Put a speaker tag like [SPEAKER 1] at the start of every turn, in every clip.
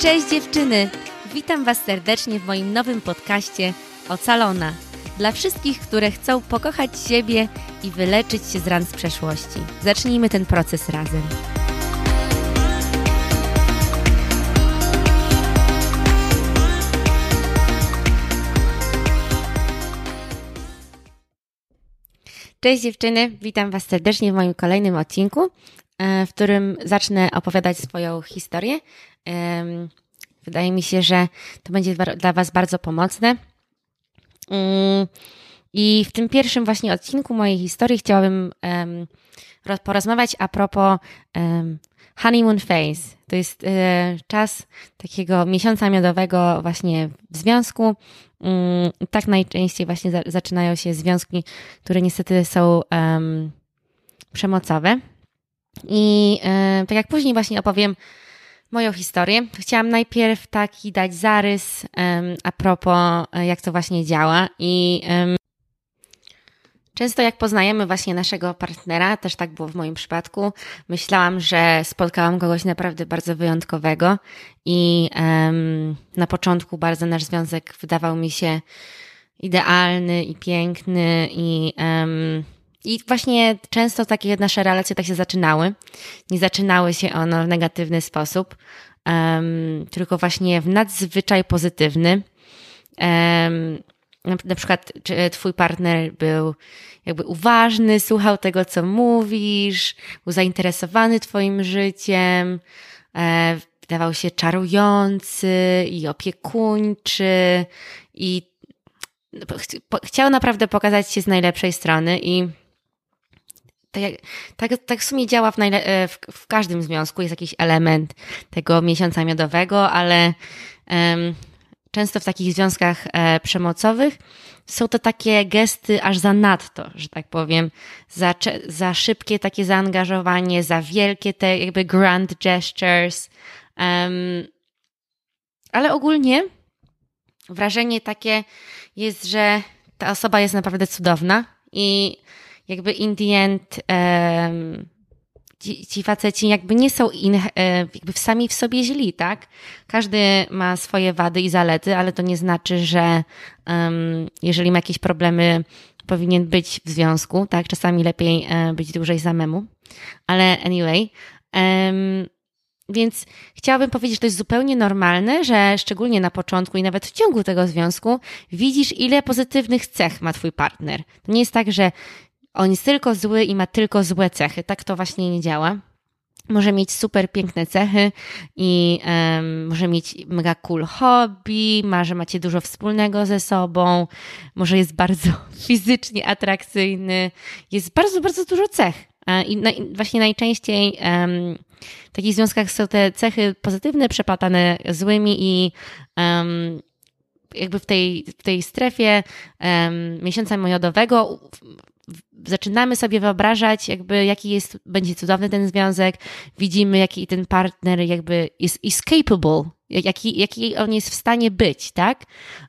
[SPEAKER 1] Cześć dziewczyny! Witam Was serdecznie w moim nowym podcaście Ocalona. Dla wszystkich, które chcą pokochać siebie i wyleczyć się z ran z przeszłości. Zacznijmy ten proces razem. Cześć dziewczyny, witam Was serdecznie w moim kolejnym odcinku, e, w którym zacznę opowiadać swoją historię. Wydaje mi się, że to będzie dla Was bardzo pomocne. Mm, I w tym pierwszym właśnie odcinku mojej historii chciałabym porozmawiać a propos honeymoon phase. To jest e, czas takiego miesiąca miodowego właśnie w związku. Mm, tak najczęściej właśnie zaczynają się związki, które niestety są przemocowe. I e, tak jak później właśnie opowiem moją historię, chciałam najpierw taki dać zarys a propos, e, jak to właśnie działa. I Często jak poznajemy właśnie naszego partnera, też tak było w moim przypadku, myślałam, że spotkałam kogoś naprawdę bardzo wyjątkowego i um, na początku bardzo nasz związek wydawał mi się idealny i piękny i um, i właśnie często takie nasze relacje tak się zaczynały. Nie zaczynały się one w negatywny sposób, um, tylko właśnie w nadzwyczaj pozytywny. Um, na przykład, czy twój partner był jakby uważny, słuchał tego, co mówisz, był zainteresowany twoim życiem, e, wydawał się czarujący i opiekuńczy i chciał naprawdę pokazać się z najlepszej strony i tak, tak, tak w sumie działa w, najle- w, w, każdym związku, jest jakiś element tego miesiąca miodowego, ale um, często w takich związkach e, przemocowych są to takie gesty aż za nadto, że tak powiem, za, za szybkie takie zaangażowanie, za wielkie te jakby grand gestures. Um, ale ogólnie wrażenie takie jest, że ta osoba jest naprawdę cudowna i jakby in the end um, ci, ci faceci jakby nie są in, e, jakby sami w sobie źli, tak? Każdy ma swoje wady i zalety, ale to nie znaczy, że um, jeżeli ma jakieś problemy, powinien być w związku, tak? Czasami lepiej e, być dłużej samemu. Ale anyway, um, więc chciałabym powiedzieć, że to jest zupełnie normalne, że szczególnie na początku i nawet w ciągu tego związku widzisz, ile pozytywnych cech ma twój partner. To nie jest tak, że on jest tylko zły i ma tylko złe cechy. Tak to właśnie nie działa. Może mieć super piękne cechy i um, może mieć mega cool hobby, może macie dużo wspólnego ze sobą, może jest bardzo fizycznie atrakcyjny, jest bardzo, bardzo dużo cech. I na, właśnie najczęściej um, w takich związkach są te cechy pozytywne przeplatane złymi i um, jakby w tej, w tej strefie um, miesiąca miodowego zaczynamy sobie wyobrażać, jakby jaki jest, będzie cudowny ten związek, widzimy, jaki ten partner jakby jest is capable, jaki, jaki on jest w stanie być, tak?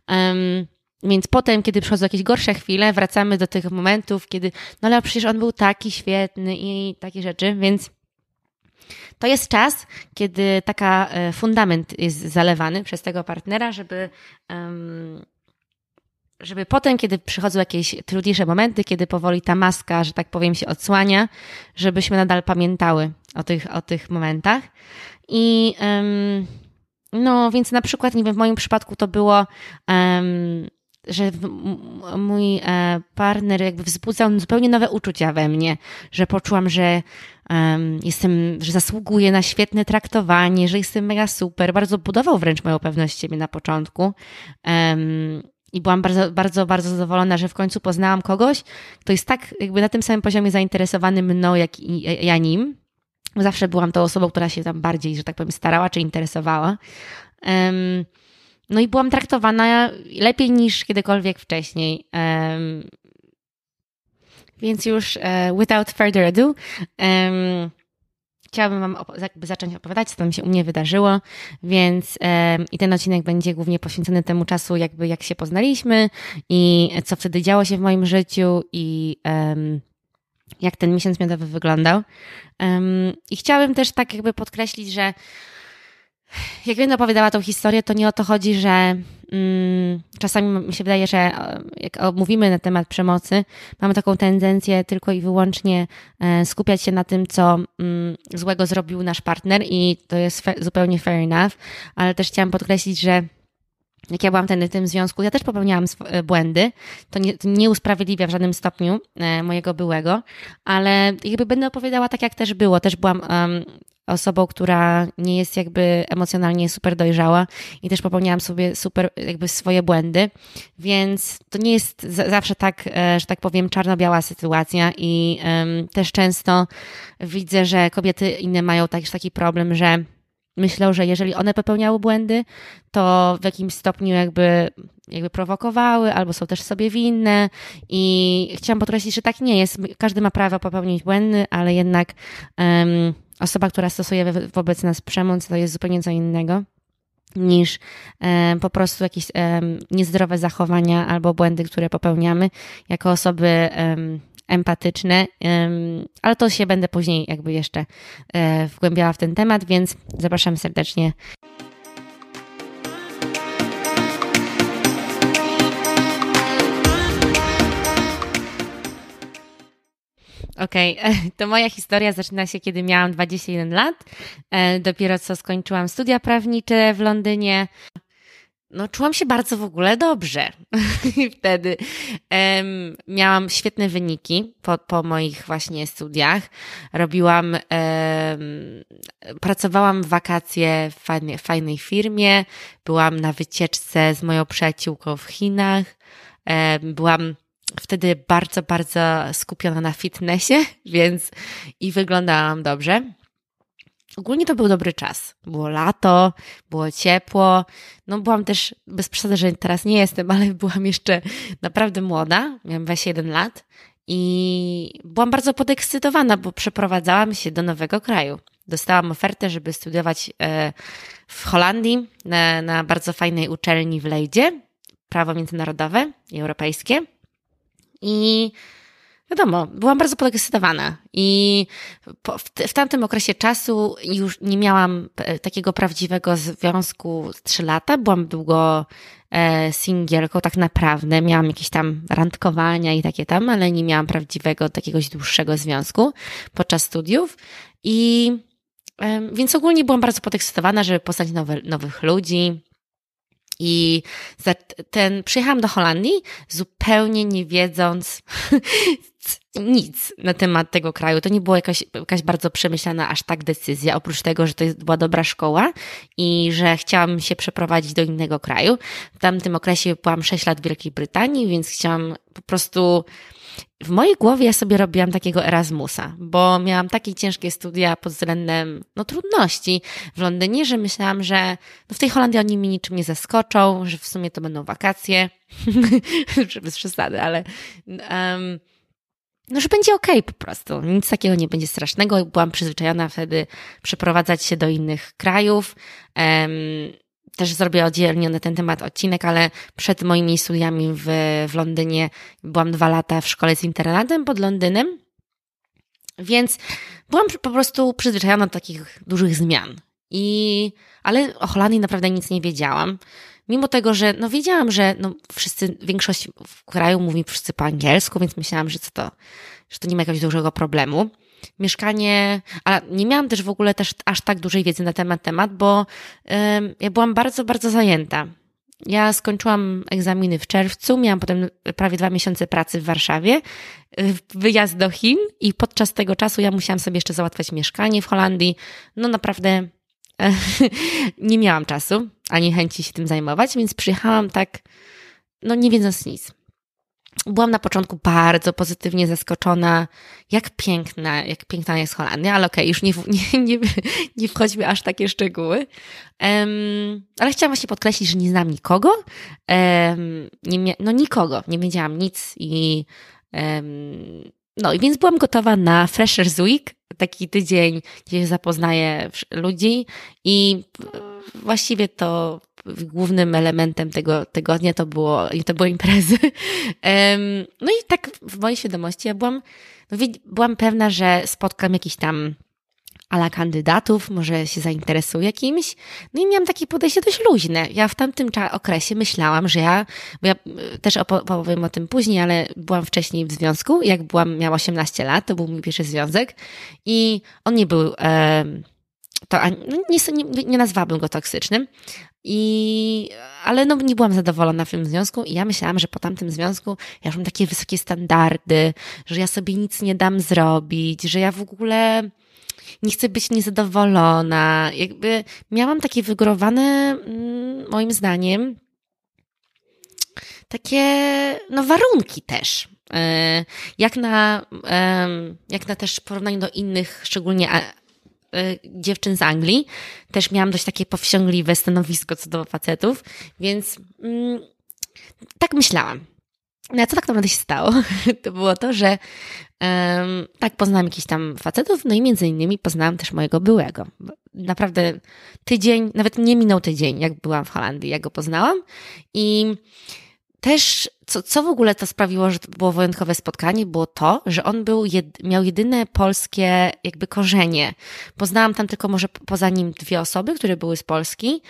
[SPEAKER 1] Um, więc potem, kiedy przychodzą jakieś gorsze chwile, wracamy do tych momentów, kiedy, no ale przecież on był taki świetny i takie rzeczy, więc to jest czas, kiedy taka e, fundament jest zalewany przez tego partnera, żeby um, żeby potem, kiedy przychodzą jakieś trudniejsze momenty, kiedy powoli ta maska, że tak powiem, się odsłania, żebyśmy nadal pamiętały o tych, o tych momentach. I um, no, więc na przykład, nie wiem, w moim przypadku to było, um, że mój e, partner jakby wzbudzał zupełnie nowe uczucia we mnie, że poczułam, że um, jestem, że zasługuję na świetne traktowanie, że jestem mega super. Bardzo budował wręcz moją pewność siebie na początku. Um, i byłam bardzo, bardzo, bardzo zadowolona, że w końcu poznałam kogoś, kto jest tak jakby na tym samym poziomie zainteresowany mną, jak i ja nim. Zawsze byłam tą osobą, która się tam bardziej, że tak powiem, starała czy interesowała. Um, no i byłam traktowana lepiej niż kiedykolwiek wcześniej. Um, więc już uh, without further ado, um, chciałabym Wam jakby zacząć opowiadać, co tam się u mnie wydarzyło, więc e, i ten odcinek będzie głównie poświęcony temu czasu, jakby jak się poznaliśmy i co wtedy działo się w moim życiu i e, jak ten miesiąc miodowy wyglądał. I chciałabym też tak jakby podkreślić, że jak będę opowiadała tą historię, to nie o to chodzi, że czasami mi się wydaje, że e, jak mówimy na temat przemocy, mamy taką tendencję tylko i wyłącznie e, skupiać się na tym, co mm, złego zrobił nasz partner i to jest zupełnie fair enough, ale też chciałam podkreślić, że jak ja byłam wtedy w tym związku, ja też popełniałam e, błędy. To nie, to nie usprawiedliwia w żadnym stopniu mojego byłego, ale jakby będę opowiadała tak, jak też było. Też byłam um, osobą, która nie jest jakby emocjonalnie super dojrzała i też popełniałam sobie super jakby swoje błędy, więc to nie jest zawsze tak, e, że tak powiem, czarno-biała sytuacja i um, też często widzę, że kobiety inne mają taki, taki problem, że myślą, że jeżeli one popełniały błędy, to w jakimś stopniu jakby, jakby prowokowały albo są też sobie winne i chciałam podkreślić, że tak nie jest. Każdy ma prawo popełnić błędy, ale jednak um, osoba, która stosuje wobec nas przemoc, to jest zupełnie co innego niż um, po prostu jakieś um, niezdrowe zachowania albo błędy, które popełniamy jako osoby empatyczne, ale to się będę później jakby jeszcze e, wgłębiała w ten temat, więc zapraszam serdecznie. Okej, okay. to moja historia zaczyna się, kiedy miałam 21 lat. E, dopiero co skończyłam studia prawnicze w Londynie no, czułam się bardzo w ogóle dobrze. Wtedy um, miałam świetne wyniki po, po moich właśnie studiach. Robiłam, um, pracowałam w wakacje w fajnej, fajnej firmie. Byłam na wycieczce z moją przyjaciółką w Chinach. Um, byłam wtedy bardzo, bardzo skupiona na fitnessie, więc i wyglądałam dobrze. Ogólnie to był dobry czas. Było lato, było ciepło. No byłam też, bez przesady, że teraz nie jestem, ale byłam jeszcze naprawdę młoda. Miałam 21 lat i byłam bardzo podekscytowana, bo przeprowadzałam się do nowego kraju. Dostałam ofertę, żeby studiować e, w Holandii na, na bardzo fajnej uczelni w Lejdzie, prawo międzynarodowe i europejskie. I wiadomo, byłam bardzo podekscytowana i w, w tamtym okresie czasu już nie miałam e, takiego prawdziwego związku trzy lata. Byłam długo e, singielką, tak naprawdę. Miałam jakieś tam randkowania i takie tam, ale nie miałam prawdziwego, takiego dłuższego związku podczas studiów. I więc ogólnie byłam bardzo podekscytowana, żeby poznać nowe, nowych ludzi, i ten, przyjechałam do Holandii zupełnie nie wiedząc nic na temat tego kraju. To nie była jakaś, jakaś bardzo przemyślana aż tak decyzja, oprócz tego, że to była dobra szkoła i że chciałam się przeprowadzić do innego kraju. W tamtym okresie byłam 6 lat w Wielkiej Brytanii, więc chciałam po prostu w mojej głowie ja sobie robiłam takiego Erasmusa, bo miałam takie ciężkie studia pod względem no, trudności w Londynie, że myślałam, że no, w tej Holandii oni mi niczym nie zaskoczą, że w sumie to będą wakacje, bez przesady, ale um, no, że będzie okej okay po prostu. Nic takiego nie będzie strasznego. Byłam przyzwyczajona wtedy przeprowadzać się do innych krajów. Um, też zrobię oddzielnie na ten temat odcinek, ale przed moimi studiami w, w Londynie byłam dwa lata w szkole z internatem pod Londynem, więc byłam po prostu przyzwyczajona do takich dużych zmian. I, ale o Holandii naprawdę nic nie wiedziałam. Mimo tego, że no wiedziałam, że no wszyscy, większość w kraju mówi wszyscy po angielsku, więc myślałam, że co to, że to nie ma jakiegoś dużego problemu mieszkanie, a nie miałam też w ogóle też aż tak dużej wiedzy na temat temat, bo ja byłam bardzo, bardzo zajęta. Ja skończyłam egzaminy w czerwcu, miałam potem prawie dwa miesiące pracy w Warszawie, wyjazd do Chin i podczas tego czasu ja musiałam sobie jeszcze załatwiać mieszkanie w Holandii. No naprawdę nie miałam czasu ani chęci się tym zajmować, więc przyjechałam tak, no nie wiedząc nic byłam na początku bardzo pozytywnie zaskoczona, jak piękna, jak piękna jest Holandia, ale okej, okay, już nie, nie, nie, nie wchodźmy aż takie szczegóły. Um, ale chciałam właśnie podkreślić, że nie znam nikogo. Um, nie, no nikogo, nie wiedziałam nic i um, no i więc byłam gotowa na Freshers Week, taki tydzień, gdzie zapoznaję ludzi i właściwie to głównym elementem tego tygodnia to, było, to były imprezy. No i tak w mojej świadomości ja byłam, no byłam pewna, że spotkam jakichś tam ala kandydatów, może się zainteresuję kimś. No i miałam takie podejście dość luźne. Ja w tamtym okresie myślałam, że ja, bo ja y, też opowiem o tym później, ale byłam wcześniej w związku. Jak byłam, miała 18 lat, to był mój pierwszy związek i on nie był, to no nie, nie, nie nazwałabym go toksycznym. I, ale no, nie byłam zadowolona w tym związku i ja myślałam, że po tamtym związku ja już mam takie wysokie standardy, że ja sobie nic nie dam zrobić, że ja w ogóle nie chcę być niezadowolona. Jakby miałam takie wygórowane, mm, moim zdaniem, takie no, warunki też. E, jak na, jak na też porównaniu do innych, szczególnie dziewczyn z Anglii, też miałam dość takie powściągliwe stanowisko co do facetów, więc mm, tak myślałam. No a co tak naprawdę się stało? To było to, że um, tak poznałam jakichś tam facetów, no i między innymi poznałam też mojego byłego. Naprawdę tydzień, nawet nie minął tydzień, jak byłam w Holandii, jak go poznałam i też, co, co w ogóle to sprawiło, że to było wyjątkowe spotkanie, było to, że on był jed, miał jedyne polskie jakby korzenie. Poznałam tam tylko może poza nim dwie osoby, które były z Polski,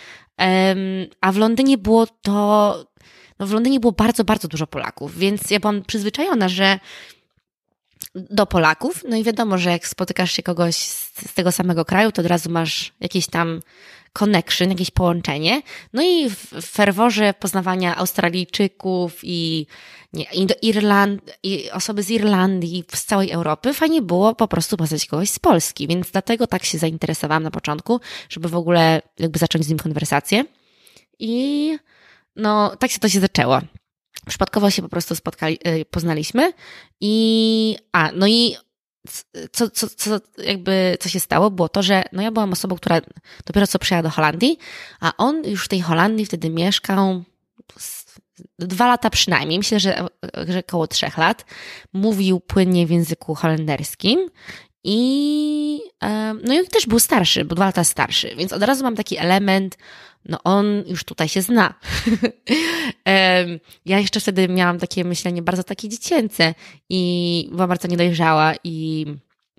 [SPEAKER 1] a w Londynie było to no w Londynie było bardzo, bardzo dużo Polaków, więc ja byłam przyzwyczajona, że do Polaków, no i wiadomo, że jak spotykasz się kogoś z, z tego samego kraju, to od razu masz jakieś tam connection, jakieś połączenie. No i w ferworze poznawania Australijczyków i, nie, Irland, i osoby z Irlandii, z całej Europy, fajnie było po prostu poznać kogoś z Polski, więc dlatego tak się zainteresowałam na początku, żeby w ogóle jakby zacząć z nim konwersację. I no, tak się to się zaczęło. Przypadkowo się po prostu spotkali, y, poznaliśmy i, a, no i co, co, co, jakby, co się stało, było to, że no ja byłam osobą, która dopiero co przyjechała do Holandii, a on już w tej Holandii wtedy mieszkał dwa lata przynajmniej, myślę, że, że około trzech lat. Mówił płynnie w języku holenderskim i no i też był starszy, był dwa lata starszy, więc od razu mam taki element, no on już tutaj się zna. ja jeszcze wtedy miałam takie myślenie bardzo takie dziecięce i byłam bardzo niedojrzała i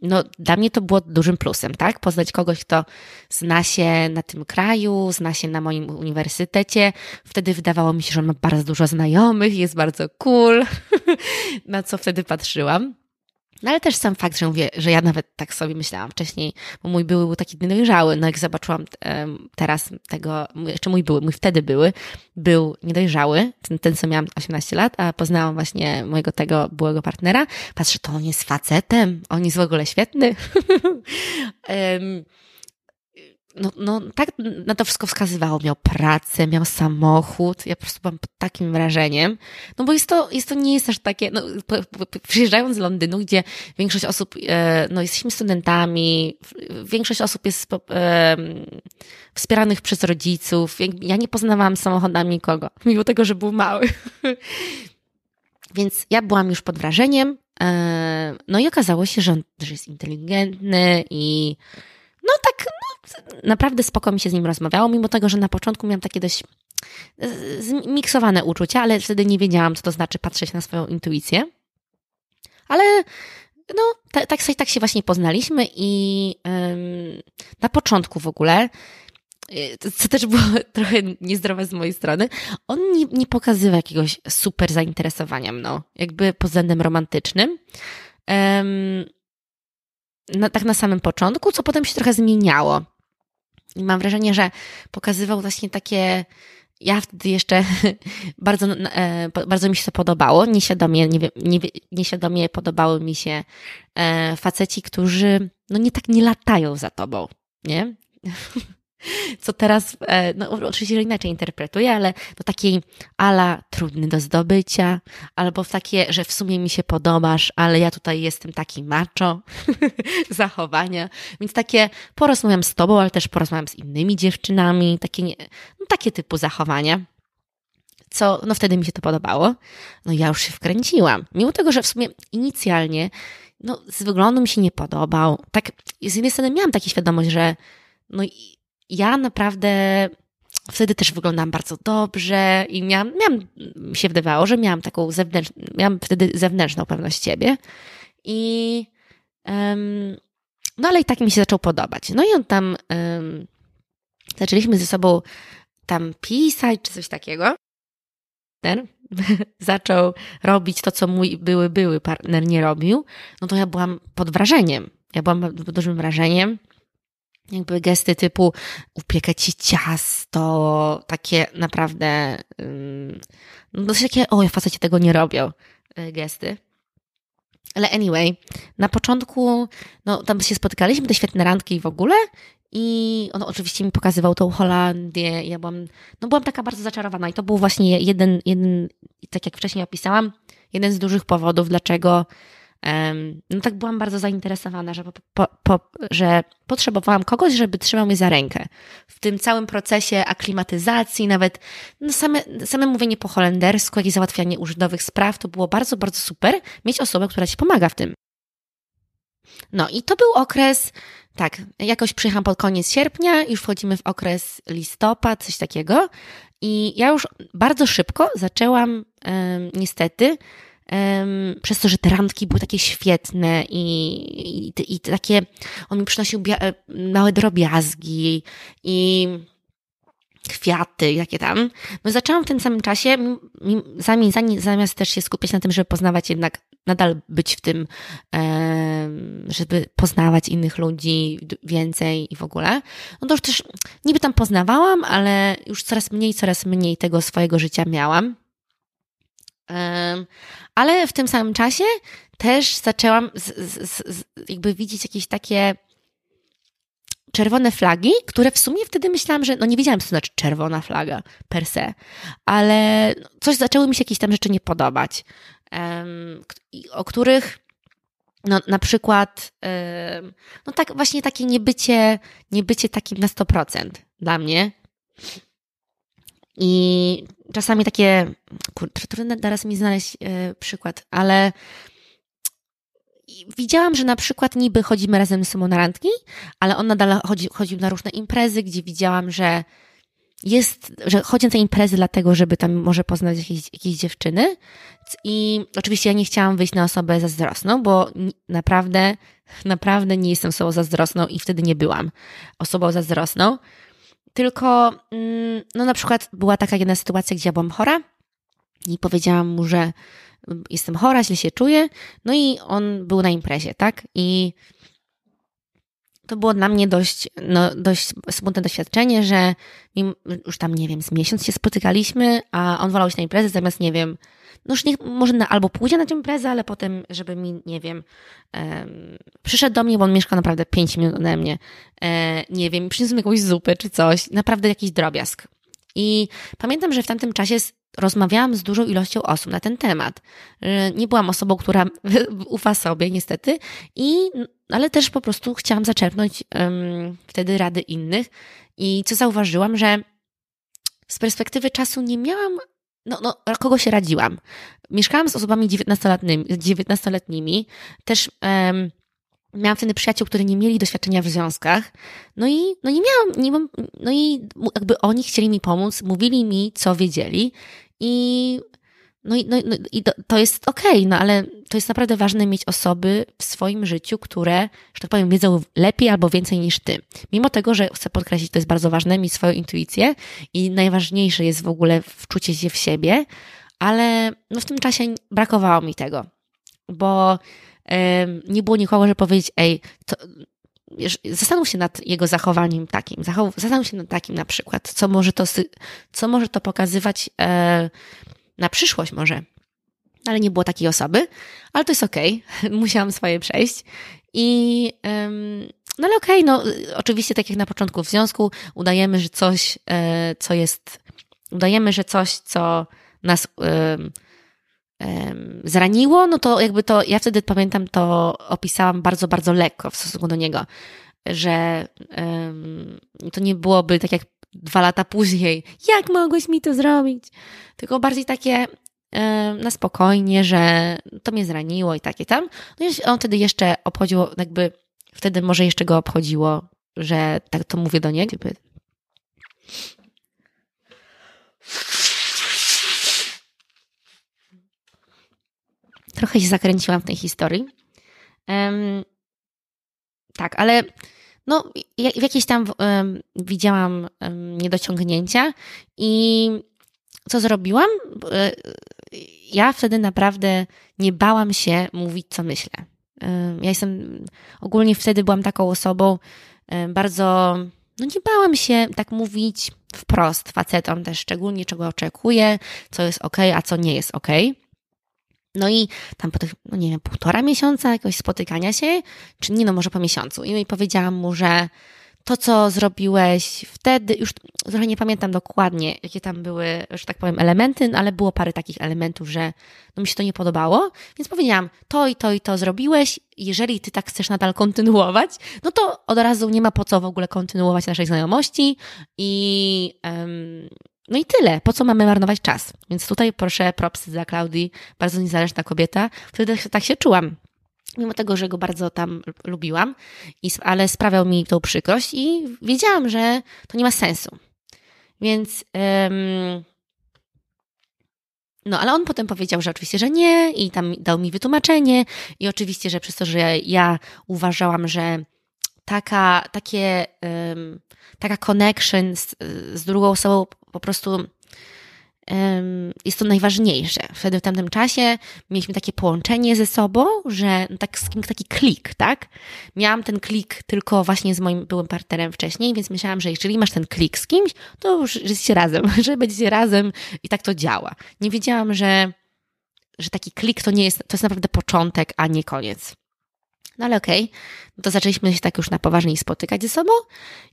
[SPEAKER 1] no, dla mnie to było dużym plusem, tak? Poznać kogoś, kto zna się na tym kraju, zna się na moim uniwersytecie. Wtedy wydawało mi się, że on ma bardzo dużo znajomych, jest bardzo cool, na co wtedy patrzyłam. No ale też sam fakt, że mówię, że ja nawet tak sobie myślałam wcześniej, bo mój były był taki niedojrzały, no jak zobaczyłam teraz tego, jeszcze mój były, mój wtedy były, był niedojrzały, ten, ten co miałam 18 lat, a poznałam właśnie mojego tego byłego partnera, patrzę, to on jest facetem, on jest w ogóle świetny. um, no, no tak na to wszystko wskazywało. Miał pracę, miał samochód. Ja po prostu byłam pod takim wrażeniem. No bo jest to, jest to nie jest aż takie, no, przyjeżdżając z Londynu, gdzie większość osób, e, no jesteśmy studentami, większość osób jest e, wspieranych przez rodziców. Ja nie poznawałam samochodami nikogo, mimo tego, że był mały. Więc ja byłam już pod wrażeniem. E, no i okazało się, że on też jest inteligentny i no tak, naprawdę spoko mi się z nim rozmawiało, mimo tego, że na początku miałam takie dość e, zmiksowane uczucia, ale wtedy nie wiedziałam, co to znaczy patrzeć na swoją intuicję. Ale no, tak, tak, tak się właśnie poznaliśmy i ym, na początku w ogóle, e, co też było trochę niezdrowe z mojej strony, on nie, nie pokazywał jakiegoś super zainteresowania mną, jakby pod względem romantycznym. Ym, na, tak na samym początku, co potem się trochę zmieniało. I mam wrażenie, że pokazywał właśnie takie. Ja wtedy jeszcze bardzo, e, bardzo mi się to podobało. Nieświadomie, nie, nie, nieświadomie podobały mi się e, faceci, którzy no nie tak nie latają za tobą, nie? co teraz, e, no oczywiście, że inaczej interpretuję, ale do takiej ala trudny do zdobycia, albo w takie, że w sumie mi się podobasz, ale ja tutaj jestem taki macho zachowania, więc takie porozmawiam z tobą, ale też porozmawiam z innymi dziewczynami, takie, no, takie typu zachowania. Co, no wtedy mi się to podobało. No ja już się wkręciłam. Mimo tego, że w sumie inicjalnie, no z wyglądu mi się nie podobał. Tak, z jednej strony miałam taką świadomość, że no ja naprawdę wtedy też wyglądałam bardzo dobrze i miałam, miałam mi się wydawało, że miałam taką zewnętrzną, miałam wtedy zewnętrzną pewność siebie i um, no ale i tak mi się zaczął podobać. No i on tam, um, zaczęliśmy ze sobą tam pisać, czy coś takiego. Ten zaczął robić to, co mój były, były partner nie robił, no to ja byłam pod wrażeniem. Ja byłam pod dużym wrażeniem. Jakby gesty typu upiekę ci ciasto, takie naprawdę, no dosyć takie, o, faceci tego nie robią, y, gesty. Ale anyway, na początku, no tam się spotykaliśmy, te świetne randki w ogóle i on oczywiście mi pokazywał tą Holandię. Ja byłam, no byłam taka bardzo zaczarowana i to był właśnie jeden, jeden, tak jak wcześniej opisałam, jeden z dużych powodów, dlaczego no tak byłam bardzo zainteresowana, że, po, po, po, że potrzebowałam kogoś, żeby trzymał mnie za rękę. W tym całym procesie aklimatyzacji, nawet no same, same mówienie po holendersku, jak i załatwianie urzędowych spraw, to było bardzo, bardzo super mieć osobę, która ci pomaga w tym. No i to był okres, tak, jakoś przyjechałam pod koniec sierpnia, już wchodzimy w okres listopad, coś takiego. I ja już bardzo szybko zaczęłam, niestety, um, przez to, że te randki były takie świetne i, i, i takie, on mi przynosił bia- małe drobiazgi i kwiaty, jakie tam. No zaczęłam w tym samym czasie, zamiast też się skupiać na tym, żeby poznawać jednak, nadal być w tym, żeby poznawać innych ludzi więcej i w ogóle. No to już też niby tam poznawałam, ale już coraz mniej, coraz mniej tego swojego życia miałam. Ale w tym samym czasie też zaczęłam z, z, z, jakby widzieć jakieś takie czerwone flagi, które w sumie wtedy myślałam, że no nie wiedziałam, co to znaczy czerwona flaga per se, ale coś zaczęły mi się jakieś tam rzeczy nie podobać, o których no, na przykład, no tak, właśnie takie niebycie, niebycie takim na 100% dla mnie. I czasami takie, trudno teraz mi znaleźć y, przykład, ale widziałam, że na przykład niby chodzimy razem z sobą na randki, ale on nadal chodzi, chodził na różne imprezy, gdzie widziałam, że jest, że chodzi na te imprezy dlatego, żeby tam może poznać jakieś, jakieś dziewczyny. I oczywiście ja nie chciałam wyjść na osobę zazdrosną, bo naprawdę, naprawdę nie jestem osobą zazdrosną i wtedy nie byłam osobą zazdrosną. Tylko, mm, no na przykład była taka jedna sytuacja, gdzie ja byłam chora i powiedziałam mu, że jestem chora, źle się czuję. No i on był na imprezie, tak? I to było dla mnie dość, no, dość smutne doświadczenie, że już tam, nie wiem, z miesiąc się spotykaliśmy, a on wolał iść na imprezę zamiast, nie wiem, no już niech, może na, albo pójdzie na tę imprezę, ale potem, żeby mi, nie wiem, przyszedł do mnie, bo on mieszka naprawdę 5 minut ode mnie, e, nie wiem, przyniósł mi jakąś zupę czy coś, naprawdę jakiś drobiazg. I pamiętam, że w tamtym czasie rozmawiałam z dużą ilością osób na ten temat. Nie byłam osobą, która ufa sobie, niestety, i, ale też po prostu chciałam zaczerpnąć um, wtedy rady innych. I co zauważyłam, że z perspektywy czasu nie miałam no, no, kogo się radziłam. Mieszkałam z osobami 19-letnimi, 19 też um, miałam wtedy przyjaciół, którzy nie mieli doświadczenia w związkach, no i, no i miałam, nie mam, no i jakby oni chcieli mi pomóc, mówili mi, co wiedzieli i no i, no, no, i to, to jest okej, okay, no ale to jest naprawdę ważne mieć osoby w swoim życiu, które, że tak powiem, wiedzą lepiej albo więcej niż ty. Mimo tego, że chcę podkreślić, to jest bardzo ważne, mieć swoją intuicję i najważniejsze jest w ogóle wczucie się w siebie, ale no w tym czasie brakowało mi tego, bo nie było nikogo, żeby powiedzieć, ej, to, zastanów się nad jego zachowaniem takim, zastanów się nad takim na przykład, co może to, co może to pokazywać e, na przyszłość może. Ale nie było takiej osoby, ale to jest okej, okay. musiałam swoje przejść i no ale okej, okay, no oczywiście tak jak na początku w związku udajemy, że coś, e, co jest, udajemy, że coś, co nas zraniło, no to jakby to, ja wtedy pamiętam, to opisałam bardzo, bardzo lekko w stosunku do niego, że to nie byłoby tak jak dwa lata później, jak mogłeś mi to zrobić? Tylko bardziej takie na spokojnie, że to mnie zraniło i takie tam. No i on wtedy jeszcze obchodziło, jakby wtedy może jeszcze go obchodziło, że tak to mówię do niego. Trochę się zakręciłam w tej historii. Um, tak, ale no, jakieś tam um, widziałam um, niedociągnięcia i co zrobiłam? E, ja wtedy naprawdę nie bałam się mówić, co myślę. Ja jestem, ogólnie wtedy byłam taką osobą bardzo, no nie bałam się tak mówić wprost facetom też, szczególnie czego oczekuję, co jest ok, a co nie jest ok. No i tam po tych, no nie wiem, półtora miesiąca jakiegoś spotykania się, czy nie, no może po miesiącu. I powiedziałam mu, że to, co zrobiłeś wtedy, już trochę nie pamiętam dokładnie, jakie tam były, że tak powiem, elementy, no ale było parę takich elementów, że no mi się to nie podobało, więc powiedziałam, to i to i to zrobiłeś, jeżeli ty tak chcesz nadal kontynuować, no to od razu nie ma po co w ogóle kontynuować naszej znajomości i um, no i tyle. Po co mamy marnować czas? Więc tutaj proszę propsy dla Klaudii, bardzo niezależna kobieta. Wtedy tak się czułam mimo tego, że go bardzo tam lubiłam, ale sprawiał mi tą przykrość i wiedziałam, że to nie ma sensu. Więc. No, ale on potem powiedział, że oczywiście, że nie, i tam dał mi wytłumaczenie, i oczywiście, że przez to, że ja uważałam, że taka, takie, taka connection z, z drugą osobą po prostu jest to najważniejsze. Wtedy w tamtym czasie mieliśmy takie połączenie ze sobą, że tak, taki klik, tak? Miałam ten klik tylko właśnie z moim byłym partnerem wcześniej, więc myślałam, że jeżeli masz ten klik z kimś, to już jesteście razem, że będziecie razem i tak to działa. Nie wiedziałam, że, że taki klik to nie jest, to jest naprawdę początek, a nie koniec. No ale okej, okay. no to zaczęliśmy się tak już na poważniej spotykać ze sobą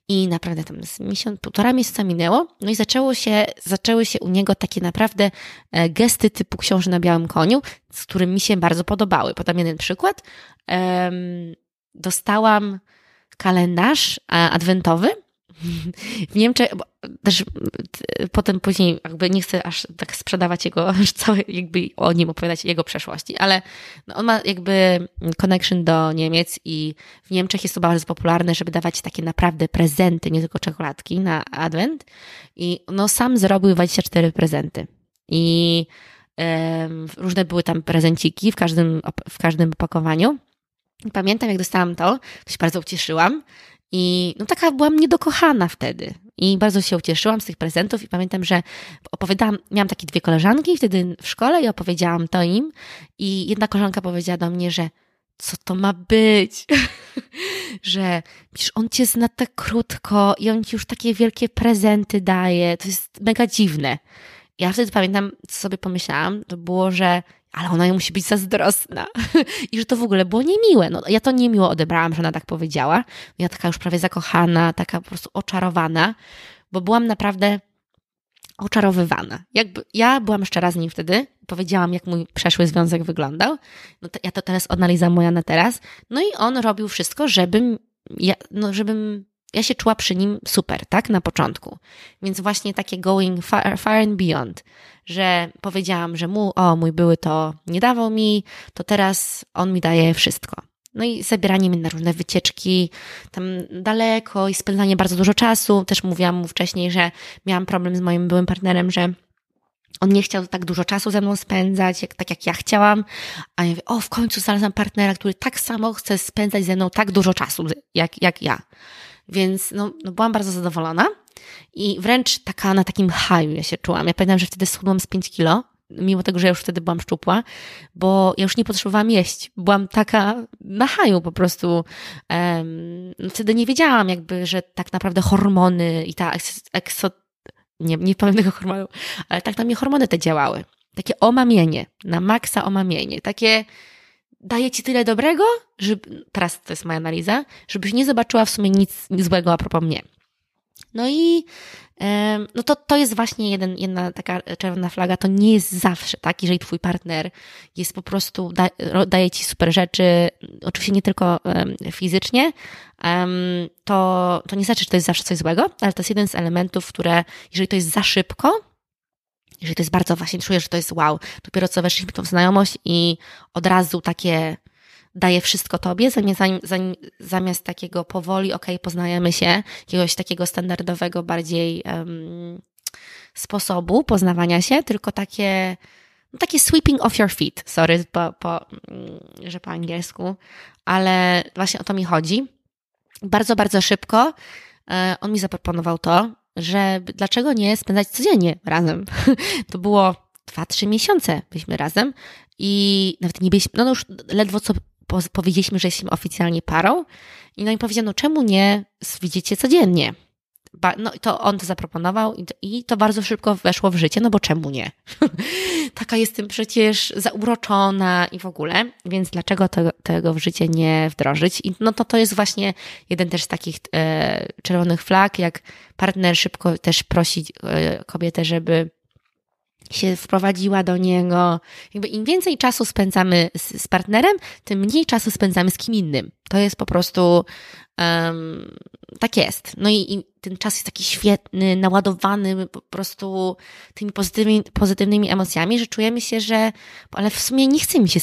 [SPEAKER 1] i naprawdę tam z miesiąc, półtora miesiąca minęło, no i zaczęło się, zaczęły się u niego takie naprawdę e, gesty typu książę na białym koniu, z którym mi się bardzo podobały. Podam jeden przykład. dostałam kalendarz adwentowy, w Niemczech, też potem później jakby nie chcę aż tak sprzedawać jego, całe, jakby o nim opowiadać jego przeszłości, ale no on ma jakby connection do Niemiec i w Niemczech jest to bardzo popularne, żeby dawać takie naprawdę prezenty, nie tylko czekoladki na advent i no sam zrobił 24 prezenty. I um, różne były tam prezenciki w każdym, w każdym opakowaniu. Pamiętam, jak dostałam to, to się bardzo ucieszyłam i no taka byłam niedokochana wtedy. I bardzo się ucieszyłam z tych prezentów i pamiętam, że opowiadałam, miałam takie dwie koleżanki wtedy w szkole i opowiedziałam to im i jedna koleżanka powiedziała do mnie, że co to ma być? że wiesz, on cię zna tak krótko i on ci już takie wielkie prezenty daje. To jest mega dziwne. Ja wtedy pamiętam, co sobie pomyślałam, to było, że ale ona musi być zazdrosna. I że to w ogóle było niemiłe. No, ja to niemiło odebrałam, że ona tak powiedziała. Ja taka już prawie zakochana, taka po prostu oczarowana, bo byłam naprawdę oczarowywana. Jakby, ja byłam szczera z nim wtedy, powiedziałam, jak mój przeszły związek wyglądał. No to, ja to teraz moja na teraz. No i on robił wszystko, żebym, ja, no, żebym ja się czuła przy nim super, tak, na początku. Więc właśnie takie going far, far and beyond, że powiedziałam, że mu, o, mój były to nie dawał mi, to teraz on mi daje wszystko. No i zabieranie mnie na różne wycieczki tam daleko i spędzanie bardzo dużo czasu. Też mówiłam mu wcześniej, że miałam problem z moim byłym partnerem, że on nie chciał tak dużo czasu ze mną spędzać, jak, tak jak ja chciałam, a ja mówię, o, w końcu znalazłam partnera, który tak samo chce spędzać ze mną tak dużo czasu, jak, jak ja. Więc no, no byłam bardzo zadowolona i wręcz taka na takim haju ja się czułam. Ja pamiętam, że wtedy schudłam z 5 kilo, mimo tego, że ja już wtedy byłam szczupła, bo ja już nie potrzebowałam jeść. Byłam taka na haju po prostu. Um, wtedy nie wiedziałam jakby, że tak naprawdę hormony i ta ekso... Nie, nie powiem tego hormonu, ale tak na mnie hormony te działały. Takie omamienie, na maksa omamienie. Takie daje ci tyle dobrego, że teraz to jest moja analiza, żebyś nie zobaczyła w sumie nic, złego a propos mnie. No i no to, to jest właśnie jeden, jedna taka czerwona flaga. To nie jest zawsze, tak? Jeżeli twój partner jest po prostu, da, daje ci super rzeczy, oczywiście nie tylko um, fizycznie, um, to, to nie znaczy, że to jest zawsze coś złego, ale to jest jeden z elementów, które, jeżeli to jest za szybko, jeżeli to jest bardzo właśnie, czujesz, że to jest wow, dopiero co weszliśmy w tą znajomość i od razu takie daje wszystko tobie, zamiast, zamiast takiego powoli, ok, poznajemy się, jakiegoś takiego standardowego bardziej um, sposobu poznawania się, tylko takie, no takie sweeping off your feet, sorry, po, po, mm, że po angielsku, ale właśnie o to mi chodzi. bardzo, bardzo szybko e, on mi zaproponował to, że dlaczego nie spędzać codziennie razem. To było 2-3 miesiące byliśmy razem i nawet nie byliśmy, no, no już ledwo co powiedzieliśmy, że jesteśmy oficjalnie parą i no i powiedziano, czemu nie widzicie codziennie? No to on to zaproponował i to, i to, bardzo szybko weszło w życie, no bo czemu nie? Taka jestem przecież zauroczona i w ogóle, więc dlaczego tego w życie nie wdrożyć? I no to to jest właśnie jeden też z takich e, czerwonych flag, jak partner szybko też prosi e, kobietę, żeby się wprowadziła do niego. Jakby im więcej czasu spędzamy z, z partnerem, tym mniej czasu spędzamy z kim innym. To jest po prostu um, tak jest. No i, i, ten czas jest taki świetny, naładowany po prostu tymi pozytywnymi, pozytywnymi emocjami, że czujemy się, że ale w sumie nie chce mi się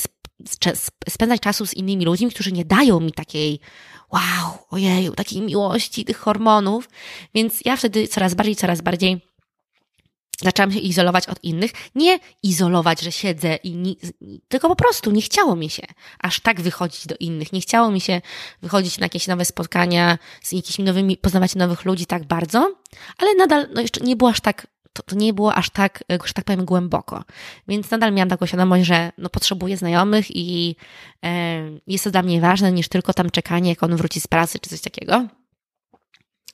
[SPEAKER 1] spędzać czasu z innymi ludźmi, którzy nie dają mi takiej wow, ojeju, takiej miłości, tych hormonów. Więc ja wtedy coraz bardziej, coraz bardziej zaczęłam się izolować od innych. Nie izolować, że siedzę i ni, tylko po prostu nie chciało mi się aż tak wychodzić do innych. Nie chciało mi się wychodzić na jakieś nowe spotkania z jakimiś nowymi, poznawać nowych ludzi tak bardzo, ale nadal no jeszcze nie było aż tak to, to, nie było aż tak, że tak powiem, głęboko. Więc nadal miałam taką świadomość, że no, potrzebuję znajomych i e, jest to dla mnie ważne niż tylko tam czekanie, jak on wróci z pracy czy coś takiego.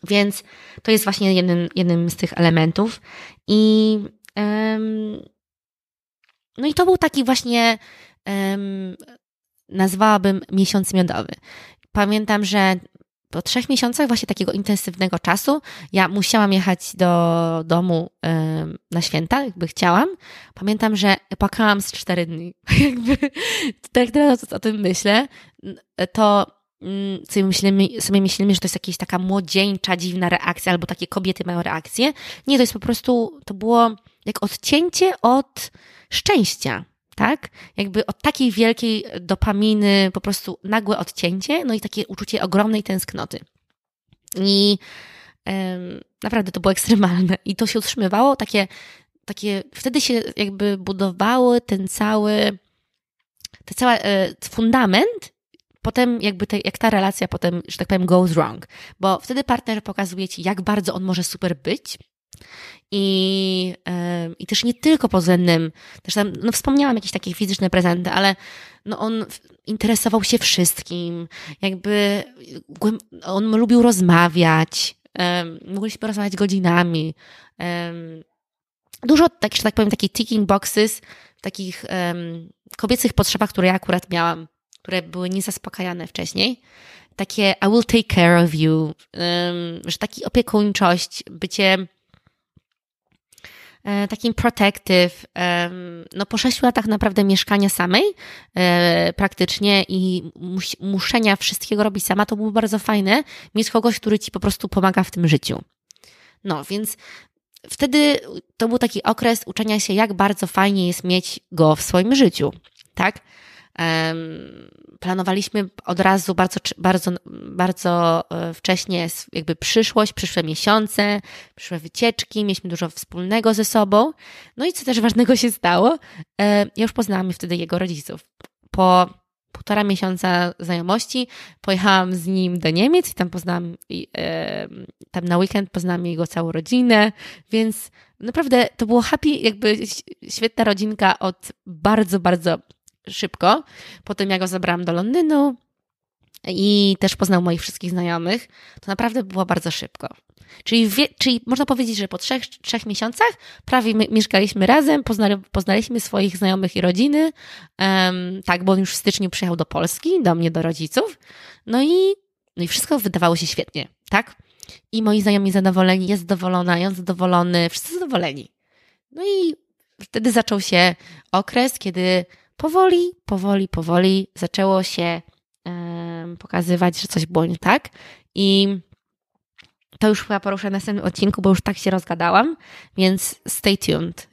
[SPEAKER 1] Więc to jest właśnie jednym, jednym z tych elementów. I um, no i to był taki właśnie um, nazwałabym miesiąc miodowy. Pamiętam, że po trzech miesiącach właśnie takiego intensywnego czasu ja musiałam jechać do domu um, na święta, jakby chciałam. Pamiętam, że płakałam z cztery dni. jakby, tak teraz o tym myślę, to sobie myślimy, sobie myślimy, że to jest jakaś taka młodzieńcza, dziwna reakcja, albo takie kobiety mają reakcję. Nie, to jest po prostu, to było jak odcięcie od szczęścia, tak? Jakby od takiej wielkiej dopaminy, po prostu nagłe odcięcie, no i takie uczucie ogromnej tęsknoty. I um, naprawdę to było ekstremalne. I to się utrzymywało, takie, takie, wtedy się jakby budowały ten cały, ten cały e, fundament potem jakby te, jak ta relacja potem, że tak powiem, goes wrong, bo wtedy partner pokazuje ci, jak bardzo on może super być. I, yy, i też nie tylko pod względem, też tam, no wspomniałam jakieś takie fizyczne prezenty, ale no on interesował się wszystkim, jakby on lubił rozmawiać, yy, mogliśmy porozmawiać godzinami, yy, dużo, tak, że tak powiem, takich ticking boxes, takich kobiecych potrzebach, które ja akurat miałam które były niezaspokajane wcześniej. Takie I will take care of you, że taki opiekuńczość, bycie e, takim protective. No po sześciu latach naprawdę mieszkania samej e, praktycznie i muszenia wszystkiego robić sama, to było bardzo fajne mieć kogoś, który ci po prostu pomaga w tym życiu. No więc wtedy to był taki okres uczenia się, jak bardzo fajnie jest mieć go w swoim życiu, tak? Planowaliśmy od razu bardzo, bardzo, bardzo e, wcześnie jakby przyszłość, przyszłe miesiące, przyszłe wycieczki, mieliśmy dużo wspólnego ze sobą. No i co też ważnego się stało, e, ja już poznałam wtedy jego rodziców. Po półtora miesiąca znajomości pojechałam z nim do Niemiec i tam poznałam, tam na weekend poznałam jego całą rodzinę, więc naprawdę to było happy, jakby świetna rodzinka od bardzo, bardzo szybko. Potem ja go zabrałam do Londynu i też poznał moich wszystkich znajomych. To naprawdę było bardzo szybko. Czyli, wie, czyli można powiedzieć, że po trzech, trzech miesiącach prawie mieszkaliśmy razem, poznali, poznaliśmy swoich znajomych i rodziny. Um, tak, bo on już w styczniu przyjechał do Polski, do mnie, do rodziców. No i, no i wszystko wydawało się świetnie, tak? I moi znajomi zadowoleni, jest zadowolona, ja zadowolony, wszyscy zadowoleni. No i wtedy zaczął się okres, kiedy powoli, powoli, powoli zaczęło się pokazywać, że coś było nie tak. I to już chyba poruszę w następnym odcinku, bo już tak się rozgadałam, więc stay tuned.